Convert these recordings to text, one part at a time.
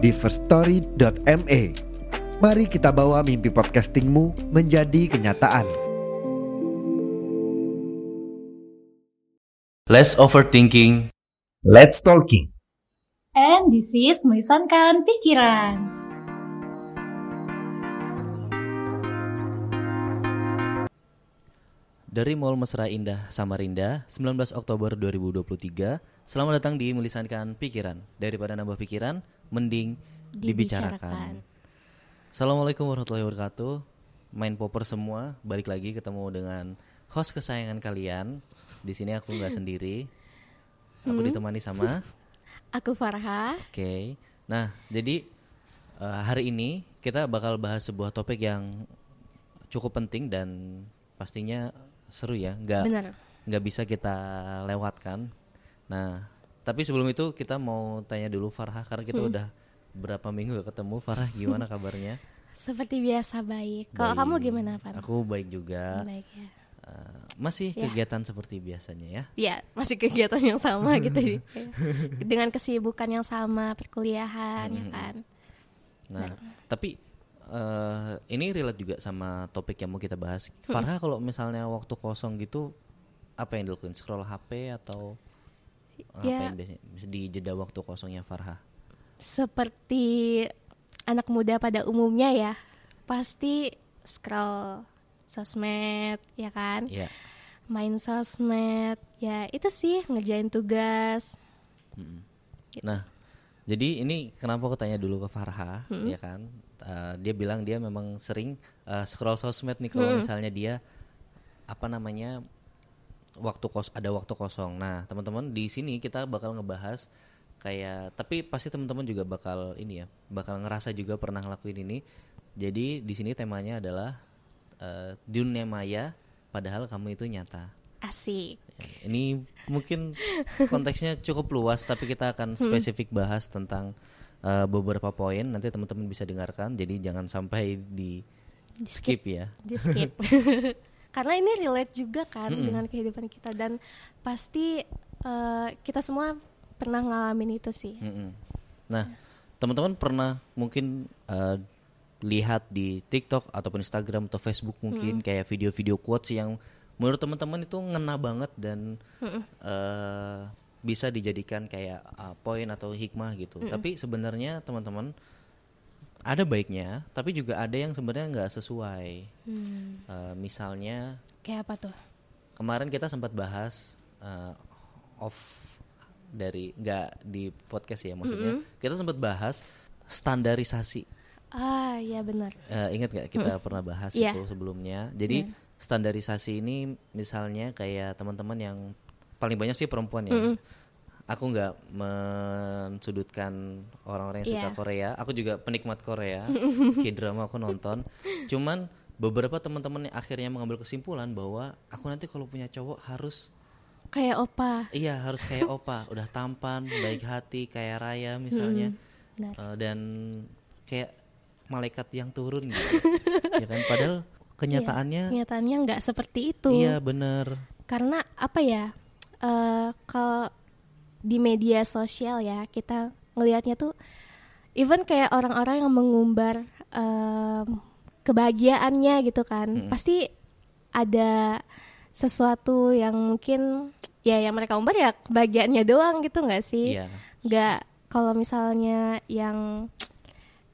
di firststory.me. Mari kita bawa mimpi podcastingmu menjadi kenyataan. Less overthinking. Let's talking. And this is melisankan pikiran. Dari Mall Mesra Indah Samarinda, 19 Oktober 2023. Selamat datang di Melisankan Pikiran. Daripada nambah pikiran, mending dibicarakan. Dibicarakan. Assalamualaikum warahmatullahi wabarakatuh. Main popper semua, balik lagi ketemu dengan host kesayangan kalian. Di sini aku nggak sendiri. Aku ditemani sama Aku Farha. Oke. Nah, jadi eh, hari ini kita bakal bahas sebuah topik yang cukup penting dan pastinya seru ya. Nggak Benar. nggak bisa kita lewatkan. Nah, tapi sebelum itu kita mau tanya dulu Farha karena kita udah berapa minggu gak ketemu. Farah gimana kabarnya? Seperti biasa baik. Kalau kamu gimana, Van? Aku baik juga. Baik ya. Eh, masih Ya. kegiatan seperti biasanya ya. Ya, masih kegiatan yang sama gitu. ya. Dengan kesibukan yang sama, perkuliahan, ya kan. Nah, tapi eh ini relate juga sama topik yang mau kita bahas. Farha kalau misalnya waktu kosong gitu apa yang dilakuin? Scroll HP atau apa Ya. yang biasanya di jeda waktu kosongnya Farha? Seperti anak muda pada umumnya ya, pasti scroll sosmed, ya kan? Iya. Main sosmed, ya itu sih ngerjain tugas. Nah, jadi ini kenapa aku tanya dulu ke Farha, ya kan? Eh, dia bilang dia memang sering eh, scroll sosmed nih kalau misalnya dia apa namanya waktu kos ada waktu kosong. Nah, teman-teman di sini kita bakal ngebahas kayak tapi pasti teman-teman juga bakal ini ya, bakal ngerasa juga pernah ngelakuin ini. Jadi di sini temanya adalah eh, dunia maya padahal kamu itu nyata. Asik. Ya, Ini mungkin konteksnya cukup luas, tapi kita akan spesifik bahas tentang uh, beberapa poin. Nanti teman-teman bisa dengarkan, jadi jangan sampai di Di skip ya. di skip karena ini relate juga kan dengan kehidupan kita dan pasti eh, kita semua pernah ngalamin itu sih. Mm-mm. Nah, teman-teman pernah mungkin uh, lihat di TikTok ataupun Instagram atau Facebook mungkin kayak video-video quotes yang menurut teman-teman itu ngena banget dan uh, bisa dijadikan kayak uh, poin atau hikmah gitu. Tapi sebenarnya teman-teman ada baiknya, tapi juga ada yang sebenarnya nggak sesuai. Hmm, Uh, misalnya kayak apa tuh? kemarin kita sempat bahas uh, off dari nggak di podcast ya maksudnya. Kita sempat bahas standarisasi. Ah ya benar. Eh, ingat nggak kita pernah bahas Iya. itu sebelumnya? Jadi standarisasi ini misalnya kayak teman-teman yang paling banyak sih perempuan ya aku nggak mensudutkan orang-orang yang suka Iya. Korea. Aku juga penikmat Korea. K-drama aku nonton. Cuman beberapa teman-teman yang akhirnya mengambil kesimpulan bahwa aku nanti kalau punya cowok harus kayak opa. Iya harus kayak opa, udah tampan, baik hati, kayak raya misalnya, benar. Eh, dan kayak malaikat yang turun gitu, ya kan? Padahal kenyataannya, kenyataannya nggak seperti itu. Iya bener, karena apa ya? Eh kalau di media sosial ya kita ngelihatnya tuh even kayak orang-orang yang mengumbar em, kebahagiaannya gitu kan pasti ada sesuatu yang mungkin ya yang mereka umbar ya kebahagiaannya doang gitu nggak sih iya, nggak kalau misalnya yang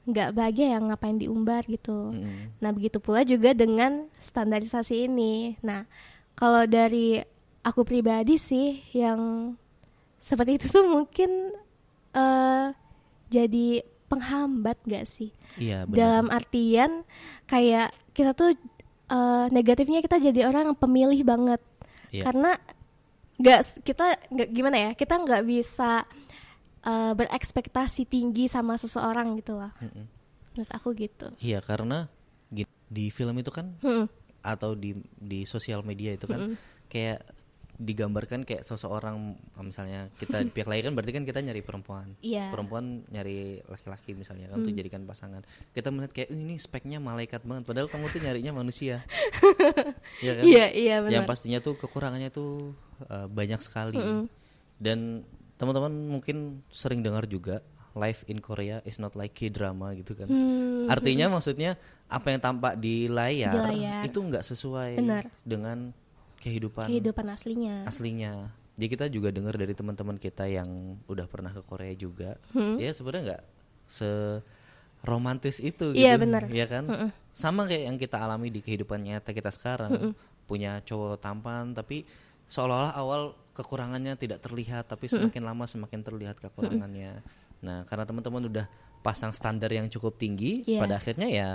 nggak bahagia yang ngapain diumbar gitu Mm-mm. Nah, begitu pula juga dengan standarisasi ini. Nah, kalau dari aku pribadi sih yang seperti itu tuh mungkin eh jadi penghambat gak sih? iya Dalam artian kayak kita tuh eh, negatifnya kita jadi orang yang pemilih banget. Iya. Karena nggak kita nggak gimana ya? Kita nggak bisa uh, berekspektasi tinggi sama seseorang gitu loh. Mm-mm. Menurut aku gitu. Iya karena di film itu kan Hmm. atau di di sosial media itu kan kayak digambarkan kayak seseorang misalnya kita di pihak lain kan berarti kan kita nyari perempuan. Iya. perempuan nyari laki-laki misalnya kan untuk jadikan pasangan. Kita melihat kayak "Eh, ini speknya malaikat banget. Padahal kamu tuh nyarinya manusia. Iya kan? Iya yang benar. pastinya tuh kekurangannya tuh uh, banyak sekali. Dan teman-teman mungkin sering dengar juga life in Korea is not like K-drama gitu kan. Hmm, artinya maksudnya apa yang tampak di layar, Di layar. itu nggak sesuai Benar. dengan kehidupan kehidupan aslinya. aslinya. Jadi kita juga dengar dari teman-teman kita yang udah pernah ke Korea juga. Hmm. ya sebenarnya nggak se romantis itu gitu. Iya, benar. ya kan? Sama kayak yang kita alami di kehidupan nyata kita sekarang. Punya cowok tampan tapi seolah-olah awal kekurangannya tidak terlihat tapi semakin lama semakin terlihat kekurangannya. Nah karena teman-teman udah pasang standar yang cukup tinggi Iya. pada akhirnya ya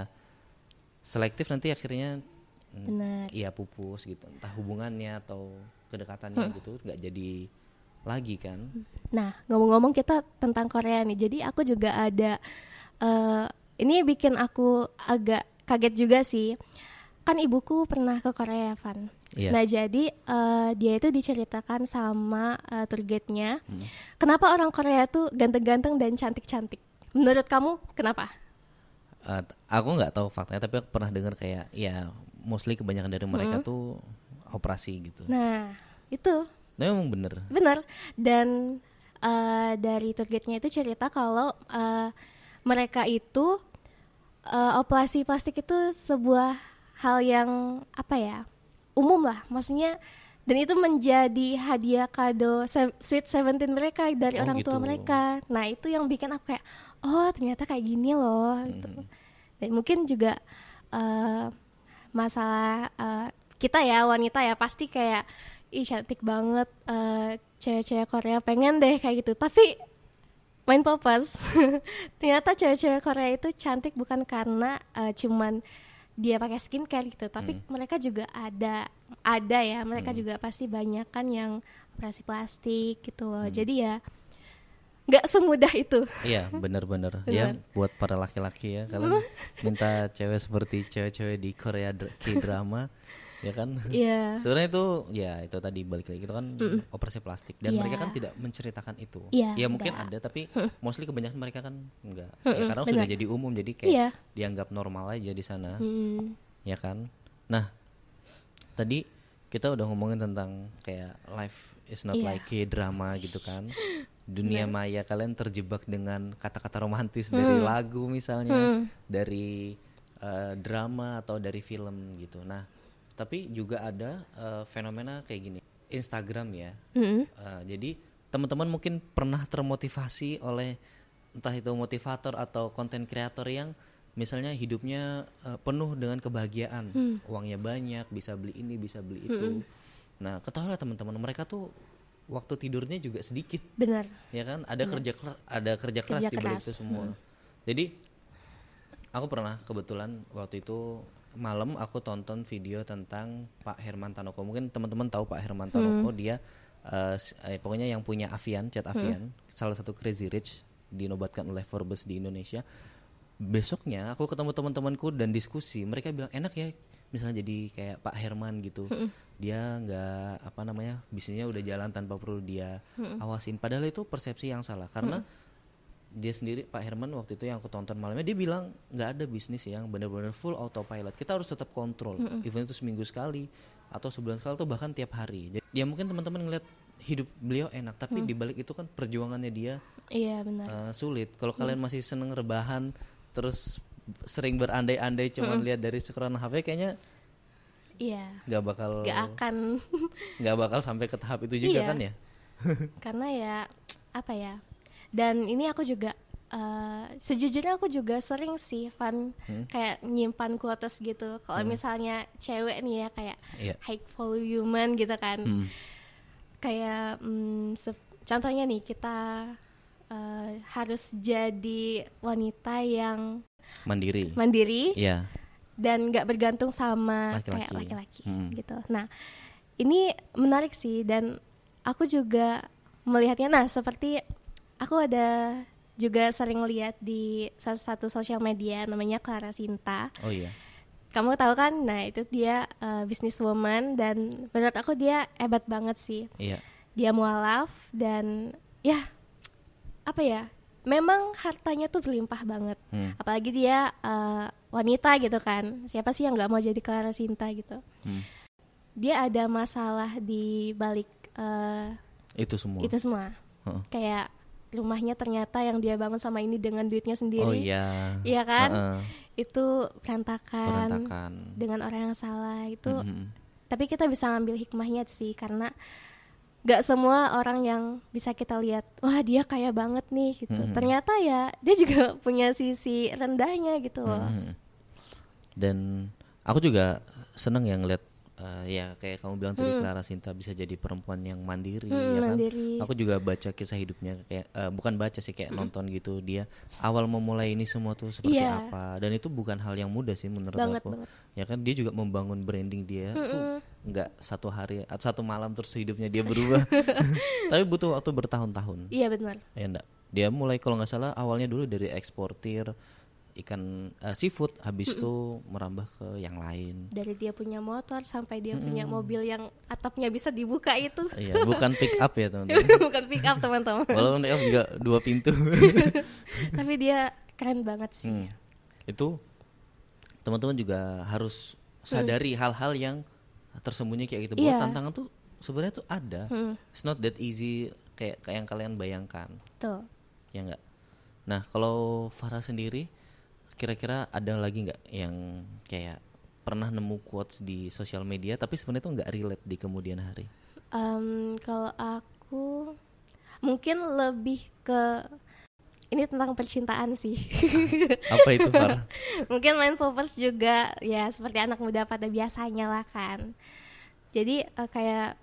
selektif nanti akhirnya mm, Benar. iya pupus gitu entah hubungannya atau kedekatannya gitu nggak jadi lagi kan Nah, ngomong-ngomong kita tentang Korea nih. Jadi aku juga ada eh ini bikin aku agak kaget juga sih. Kan ibuku pernah ke Korea, Van. Iya. Nah, jadi eh, dia itu diceritakan sama eh, tour guide-nya. Hmm. Kenapa orang Korea tuh ganteng-ganteng dan cantik-cantik? Menurut kamu kenapa? Eh, t- aku nggak tahu faktanya tapi aku pernah dengar kayak ya mostly kebanyakan dari mereka tuh operasi gitu Nah, itu nah, memang bener Benar. Dan eh, dari tour guide-nya itu cerita kalau eh, mereka itu eh, operasi plastik itu sebuah hal yang apa ya? umum lah. Maksudnya dan itu menjadi hadiah kado se- sweet seventeen mereka dari Oh, orang tua gitu. mereka. Nah, itu yang bikin aku kayak oh, ternyata kayak gini loh gitu. Dan mungkin juga eh, masalah eh, kita ya wanita ya pasti kayak ih cantik banget eh, cewek-cewek Korea pengen deh kayak gitu. Tapi main popas ternyata cewek-cewek Korea itu cantik bukan karena eh, cuman dia pakai skincare gitu tapi mereka juga ada ada ya mereka juga pasti banyak kan yang operasi plastik gitu loh. Jadi ya nggak semudah itu. Iya bener-bener ya buat para laki-laki ya kalian minta cewek seperti cewek-cewek di Korea dr- K-drama ya kan? Iya. Sebenarnya itu ya itu tadi balik lagi itu kan operasi plastik. Dan Iya. mereka kan tidak menceritakan itu. Iya, ya mungkin enggak. ada tapi mostly kebanyakan mereka kan enggak. Ya karena sudah benar. jadi umum jadi kayak Iya. dianggap normal aja di sana. Hmm, ya kan? Nah tadi kita udah ngomongin tentang kayak life is not Iya. like drama gitu kan dunia maya kalian terjebak dengan kata-kata romantis dari lagu misalnya Hmm. dari eh, drama atau dari film gitu. Nah tapi juga ada eh, fenomena kayak gini Instagram ya. Mm-mm. Eh, jadi teman-teman mungkin pernah termotivasi oleh entah itu motivator atau konten kreator yang misalnya hidupnya eh, penuh dengan kebahagiaan, uangnya banyak, bisa beli ini, bisa beli itu. Nah, ketahuilah teman-teman, mereka tuh waktu tidurnya juga sedikit, benar ya kan? Ada kerja keras, ada kerja keras Kerja di balik itu semua. Jadi aku pernah kebetulan waktu itu malam aku tonton video tentang Pak Herman Tanoko. Mungkin teman-teman tahu Pak Herman Tanoko dia eh, s- eh, pokoknya yang punya Avian, cat Avian, salah satu Crazy Rich dinobatkan oleh Forbes di Indonesia. Besoknya aku ketemu teman-temanku dan diskusi, mereka bilang enak ya misalnya jadi kayak Pak Herman gitu. Dia nggak apa namanya, bisnisnya udah jalan tanpa perlu dia awasin. Padahal itu persepsi yang salah karena dia sendiri Pak Herman waktu itu yang aku tonton malamnya dia bilang nggak ada bisnis yang benar-benar full autopilot. Kita harus tetap kontrol even itu seminggu sekali atau sebulan sekali atau bahkan tiap hari. Jadi ya mungkin teman-teman ngeliat hidup beliau enak tapi di balik itu kan perjuangannya dia iya benar. eh, sulit. Kalau kalian masih seneng rebahan terus sering berandai-andai cuman lihat dari scrollan HP kayaknya iya nggak bakal gak akan nggak bakal sampai ke tahap itu juga Iya. kan ya karena ya apa ya dan ini aku juga eh, sejujurnya aku juga sering sih Van Hmm. kayak nyimpan quotes gitu kalau misalnya cewek nih ya kayak Iya. high volume gitu kan Hmm. kayak mm, contohnya nih kita eh, harus jadi wanita yang mandiri mandiri Iya dan nggak bergantung sama Laki-laki. kayak laki-laki Mm. gitu. Nah, ini menarik sih dan aku juga melihatnya nah seperti aku ada juga sering lihat di salah satu sosial media namanya Clara Sinta. Oh iya. Kamu tahu kan? Nah, itu dia uh, businesswoman dan menurut aku dia hebat banget sih. Iya. Dia mualaf dan ya apa ya? Memang hartanya tuh berlimpah banget. Hmm. Apalagi dia uh, wanita gitu kan. Siapa sih yang nggak mau jadi Clara Sinta gitu? Hmm. Dia ada masalah di balik uh, Itu semua. itu semua. Heeh. Kayak rumahnya ternyata yang dia bangun sama ini dengan duitnya sendiri. Oh iya. Iya kan? Heeh. Itu berantakan, Berantakan. dengan orang yang salah itu. Mhm. Tapi kita bisa ngambil hikmahnya sih karena gak semua orang yang bisa kita lihat, wah dia kaya banget nih gitu. Mhm. Ternyata ya dia juga punya sisi rendahnya gitu loh. Mhm. Dan aku juga seneng yang ngeliat eh, ya kayak kamu bilang tadi Clara Sinta bisa jadi perempuan yang mandiri Hmm, ya kan. mandiri. Aku juga baca kisah hidupnya kayak eh, bukan baca sih kayak nonton gitu dia awal memulai ini semua tuh seperti Iya. apa dan itu bukan hal yang mudah sih menurut Banget, aku. banget. Ya kan dia juga membangun branding dia tuh nggak satu hari atau satu malam terus hidupnya dia berubah. Tapi butuh waktu bertahun-tahun. Iya benar. Ya enggak. Dia mulai kalau nggak salah awalnya dulu dari eksportir ikan eh, seafood, habis itu merambah ke yang lain. Dari dia punya motor sampai dia punya mobil yang atapnya bisa dibuka itu. Iya, bukan pick up ya teman-teman. Bukan pick up teman-teman. Walaupun pick up juga dua pintu. Tapi dia keren banget sih. Hmm. Itu teman-teman juga harus sadari hal-hal yang tersembunyi kayak gitu. Bahwa Iya. tantangan tuh sebenarnya tuh ada. Hmm, It's not that easy kayak kayak yang kalian bayangkan. tuh. Ya enggak? Nah, kalau Farah sendiri kira-kira ada lagi nggak yang kayak pernah nemu quotes di sosial media tapi sebenarnya tuh nggak relate di kemudian hari? Em, kalau aku mungkin lebih ke ini tentang percintaan sih. Apa itu Farah? mungkin main poppers juga ya seperti anak muda pada biasanya lah kan. Jadi eh, kayak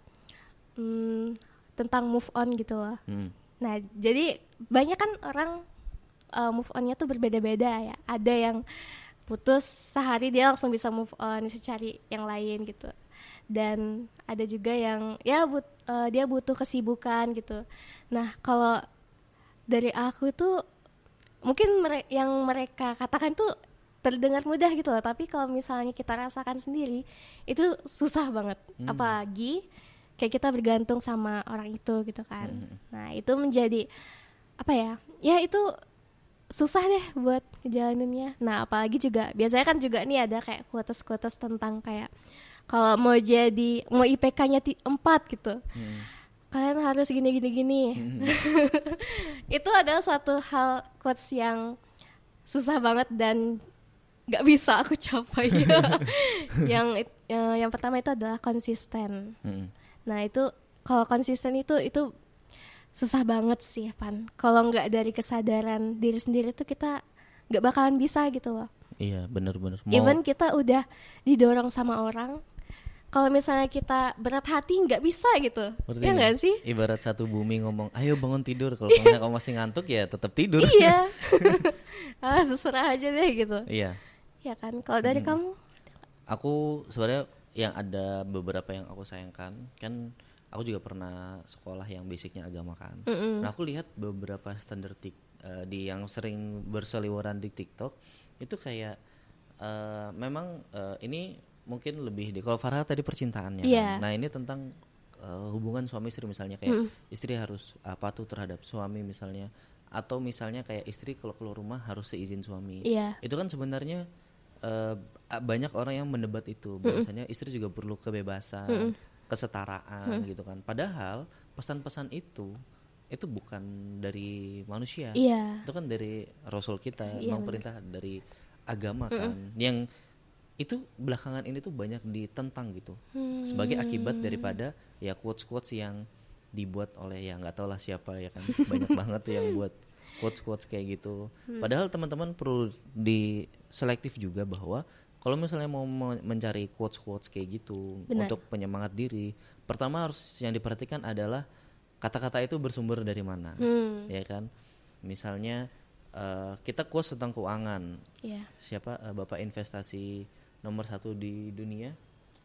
mm, tentang move on gitu loh. Hmm. Nah, jadi banyak kan orang uh, move onnya tuh berbeda-beda ya. Ada yang putus sehari dia langsung bisa move on, bisa cari yang lain gitu. Dan ada juga yang ya but, uh, dia butuh kesibukan gitu. Nah, kalau dari aku tuh mungkin mere- yang mereka katakan tuh terdengar mudah gitu loh, tapi kalau misalnya kita rasakan sendiri itu susah banget. Apalagi kayak kita bergantung sama orang itu gitu kan. Nah, itu menjadi apa ya? Ya itu susah deh buat ngejalaninnya. Nah, apalagi juga biasanya kan juga nih ada kayak quotes-quotes tentang kayak kalau mau jadi mau IPK-nya 4 gitu. Kalian harus gini gini gini. itu adalah suatu hal quotes yang susah banget dan nggak bisa aku capai. yang it- yang pertama itu adalah konsisten. Mm-mm. Nah itu kalau konsisten itu itu susah banget sih Pan. Kalau nggak dari kesadaran diri sendiri tuh kita nggak bakalan bisa gitu loh. Iya bener-bener. Mau Even kita udah didorong sama orang, kalau misalnya kita berat hati nggak bisa gitu, Ngerti ya nggak? sih? Ibarat satu bumi ngomong, ayo bangun tidur. Kalau misalnya kamu masih ngantuk ya tetap tidur. iya. ah terserah aja deh gitu. Iya. Ya kan. Kalau dari kamu? Aku sebenarnya yang ada beberapa yang aku sayangkan kan aku juga pernah sekolah yang basicnya agama kan. Nah aku lihat beberapa standar tik eh, di yang sering berseliweran di TikTok itu kayak eh, memang eh, ini mungkin lebih di kalau Farah tadi percintaannya. kan. Iya. Nah ini tentang eh, hubungan suami istri misalnya kayak istri harus uh, patuh terhadap suami misalnya atau misalnya kayak istri kalau keluar rumah harus seizin suami. Iya. Itu kan sebenarnya a- banyak orang yang mendebat itu bahwasanya istri juga perlu kebebasan, kesetaraan gitu kan. Padahal pesan-pesan itu itu bukan dari manusia. Iya. Itu kan dari Rasul kita, Iya, memang perintah dari agama kan. Yang itu belakangan ini tuh banyak ditentang gitu. Sebagai akibat daripada ya quotes-quotes yang dibuat oleh ya nggak tahu lah siapa ya kan. Banyak banget tuh yang buat quotes-quotes kayak gitu. Padahal teman-teman perlu di selektif juga bahwa kalau misalnya mau me- mencari quotes-quotes kayak gitu Benar. untuk penyemangat diri, pertama harus yang diperhatikan adalah kata-kata itu bersumber dari mana, Hmm. ya kan? Misalnya eh, kita quotes tentang keuangan, Iya. siapa eh, bapak investasi nomor satu di dunia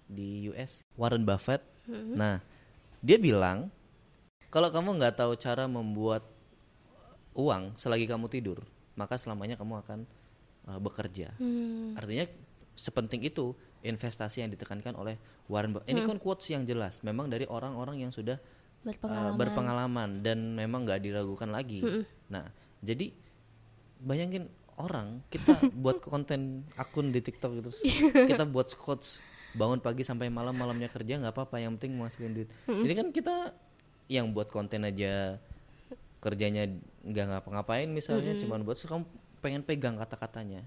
di US, Warren Buffett. Nah, dia bilang kalau kamu nggak tahu cara membuat uang selagi kamu tidur, maka selamanya kamu akan uh, bekerja. Hmm. Artinya sepenting itu investasi yang ditekankan oleh Warren Buffett. Ini kan quotes yang jelas, memang dari orang-orang yang sudah uh, Berpengalaman. berpengalaman dan memang nggak diragukan lagi. Nah, jadi bayangin orang kita buat konten akun di TikTok itu, kita buat quotes bangun pagi sampai malam malamnya kerja nggak apa-apa, yang penting menghasilkan duit. Ini kan kita yang buat konten aja kerjanya nggak ngapa-ngapain misalnya, cuman buat kamu pengen pegang kata-katanya.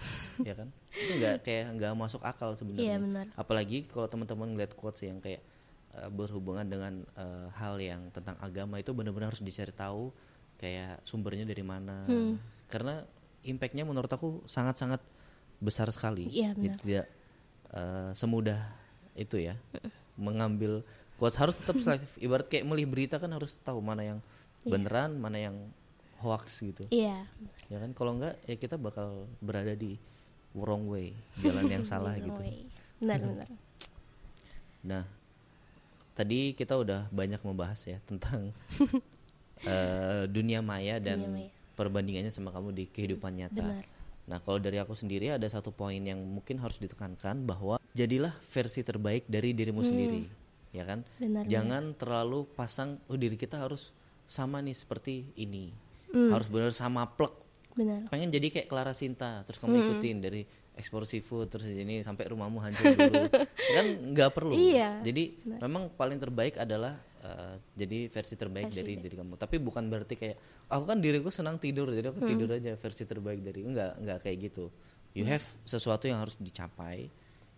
ya kan itu nggak kayak nggak masuk akal sebenarnya Iya, benar. apalagi kalau teman-teman ngeliat quotes yang kayak uh, berhubungan dengan uh, hal yang tentang agama itu benar-benar harus dicari tahu kayak sumbernya dari mana Hmm. karena impactnya menurut aku sangat-sangat besar sekali. Iya, Jadi benar. tidak uh, semudah itu ya mengambil quotes. Harus tetap selektif ibarat kayak melih berita kan harus tahu mana yang beneran mana yang hoax gitu. Iya. ya kan? Kalau enggak ya kita bakal berada di wrong way jalan yang salah gitu. Benar-benar. nah tadi kita udah banyak membahas ya tentang eh, dunia maya dan Dunia maya. Perbandingannya sama kamu di kehidupan nyata Benar. nah kalau dari aku sendiri ada satu poin yang mungkin harus ditekankan bahwa jadilah versi terbaik dari dirimu sendiri ya kan Hmm. Benar, jangan terlalu pasang oh diri kita harus sama nih seperti ini Hmm. harus benar sama plek Benar. pengen jadi kayak Clara Sinta terus kamu ikutin dari ekspor seafood terus ini sampai rumahmu hancur dulu. Kan nggak perlu. Iya, jadi memang paling terbaik adalah eh, jadi versi terbaik dari diri kamu. Tapi bukan berarti kayak aku kan diriku senang tidur jadi aku tidur aja. Versi terbaik dari enggak enggak kayak gitu. You have sesuatu yang harus dicapai.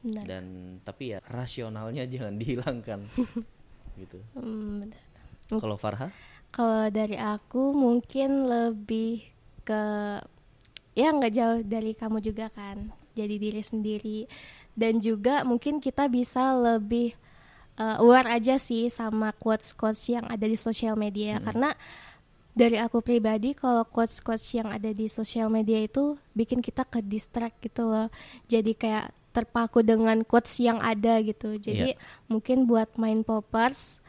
Benar. dan tapi ya rasionalnya jangan dihilangkan. Gitu. Hmm, benar. kalau Farha? Kalau dari aku mungkin lebih ke ya nggak jauh dari kamu juga kan. Jadi diri sendiri. Dan juga mungkin kita bisa lebih uh, aware aja sih sama quotes-quotes yang ada di sosial media. Karena dari aku pribadi kalau quotes-quotes yang ada di sosial media itu bikin kita ke distract gitu loh. Jadi kayak terpaku dengan quotes yang ada gitu. Jadi mungkin buat main poppers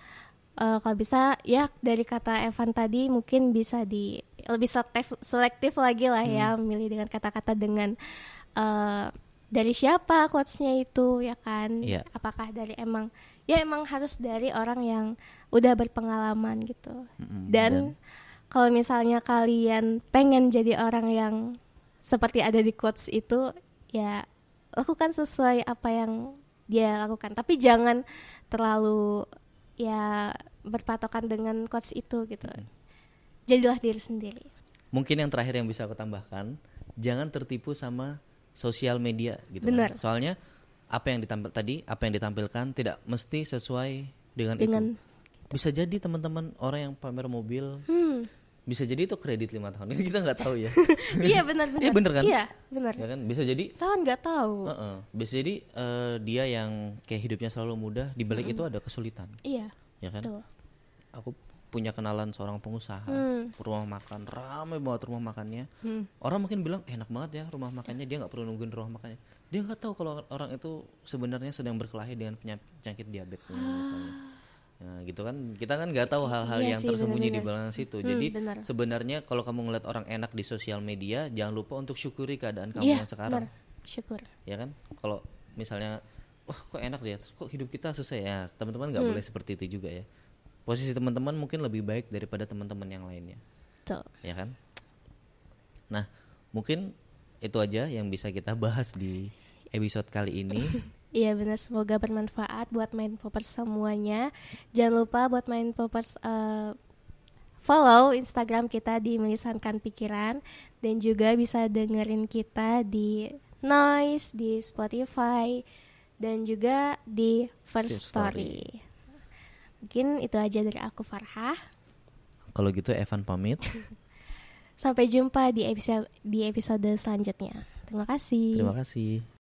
Eh, kalau bisa ya dari kata Evan tadi mungkin bisa di lebih selektif selektif lagi lah ya memilih dengan kata-kata dengan eh, dari siapa quotesnya itu ya kan? Iya. apakah dari emang ya emang harus dari orang yang udah berpengalaman gitu. Mm-mm, dan kalau misalnya kalian pengen jadi orang yang seperti ada di quotes itu ya lakukan sesuai apa yang dia lakukan. Tapi jangan terlalu ya berpatokan dengan quotes itu gitu. Jadilah diri sendiri. Mungkin yang terakhir yang bisa aku tambahkan jangan tertipu sama sosial media gitu kan. Benar. soalnya apa yang ditampil tadi apa yang ditampilkan tidak mesti sesuai dengan, dengan itu bisa jadi teman-teman orang yang pamer mobil hmm. bisa jadi itu kredit lima tahun. Ini kita nggak tahu ya. Iya benar benar. Iya, bener kan? iya benar. Ya kan? Bisa jadi tahu nggak tahu. Heeh. bisa jadi eh, dia yang kayak hidupnya selalu mudah di balik itu ada kesulitan. Iya ya kan? betul. Aku punya kenalan seorang pengusaha. Hmm. Rumah makan ramai banget rumah makannya. Hmm. orang mungkin bilang enak banget ya rumah makannya. Dia nggak perlu nungguin rumah makannya. Dia nggak tahu kalau orang itu sebenarnya sedang berkelahi dengan penya- penyakit diabetes misalnya nah gitu kan. Kita kan nggak tahu hal-hal Iya yang sih, tersembunyi di benar-benar. belakang situ Hmm, jadi benar. sebenarnya kalau kamu ngeliat orang enak di sosial media jangan lupa untuk syukuri keadaan kamu iya yang sekarang. benar syukur. Ya kan? Kalau misalnya wah kok enak dia kok hidup kita susah ya? Teman-teman nggak Hmm. boleh seperti itu juga ya posisi teman-teman mungkin lebih baik daripada teman-teman yang lainnya. Betul. Ya kan? Nah mungkin itu aja yang bisa kita bahas di episode kali ini. Iya benar. Semoga bermanfaat buat main poppers semuanya. Jangan lupa buat main poppers eh, follow Instagram kita di melisankan pikiran. Dan juga bisa dengerin kita di Noise, di Spotify dan juga di First First Story. Mungkin itu aja dari aku Farha. kalau gitu Evan pamit Sampai jumpa di episode di episode selanjutnya. Terima kasih. terima kasih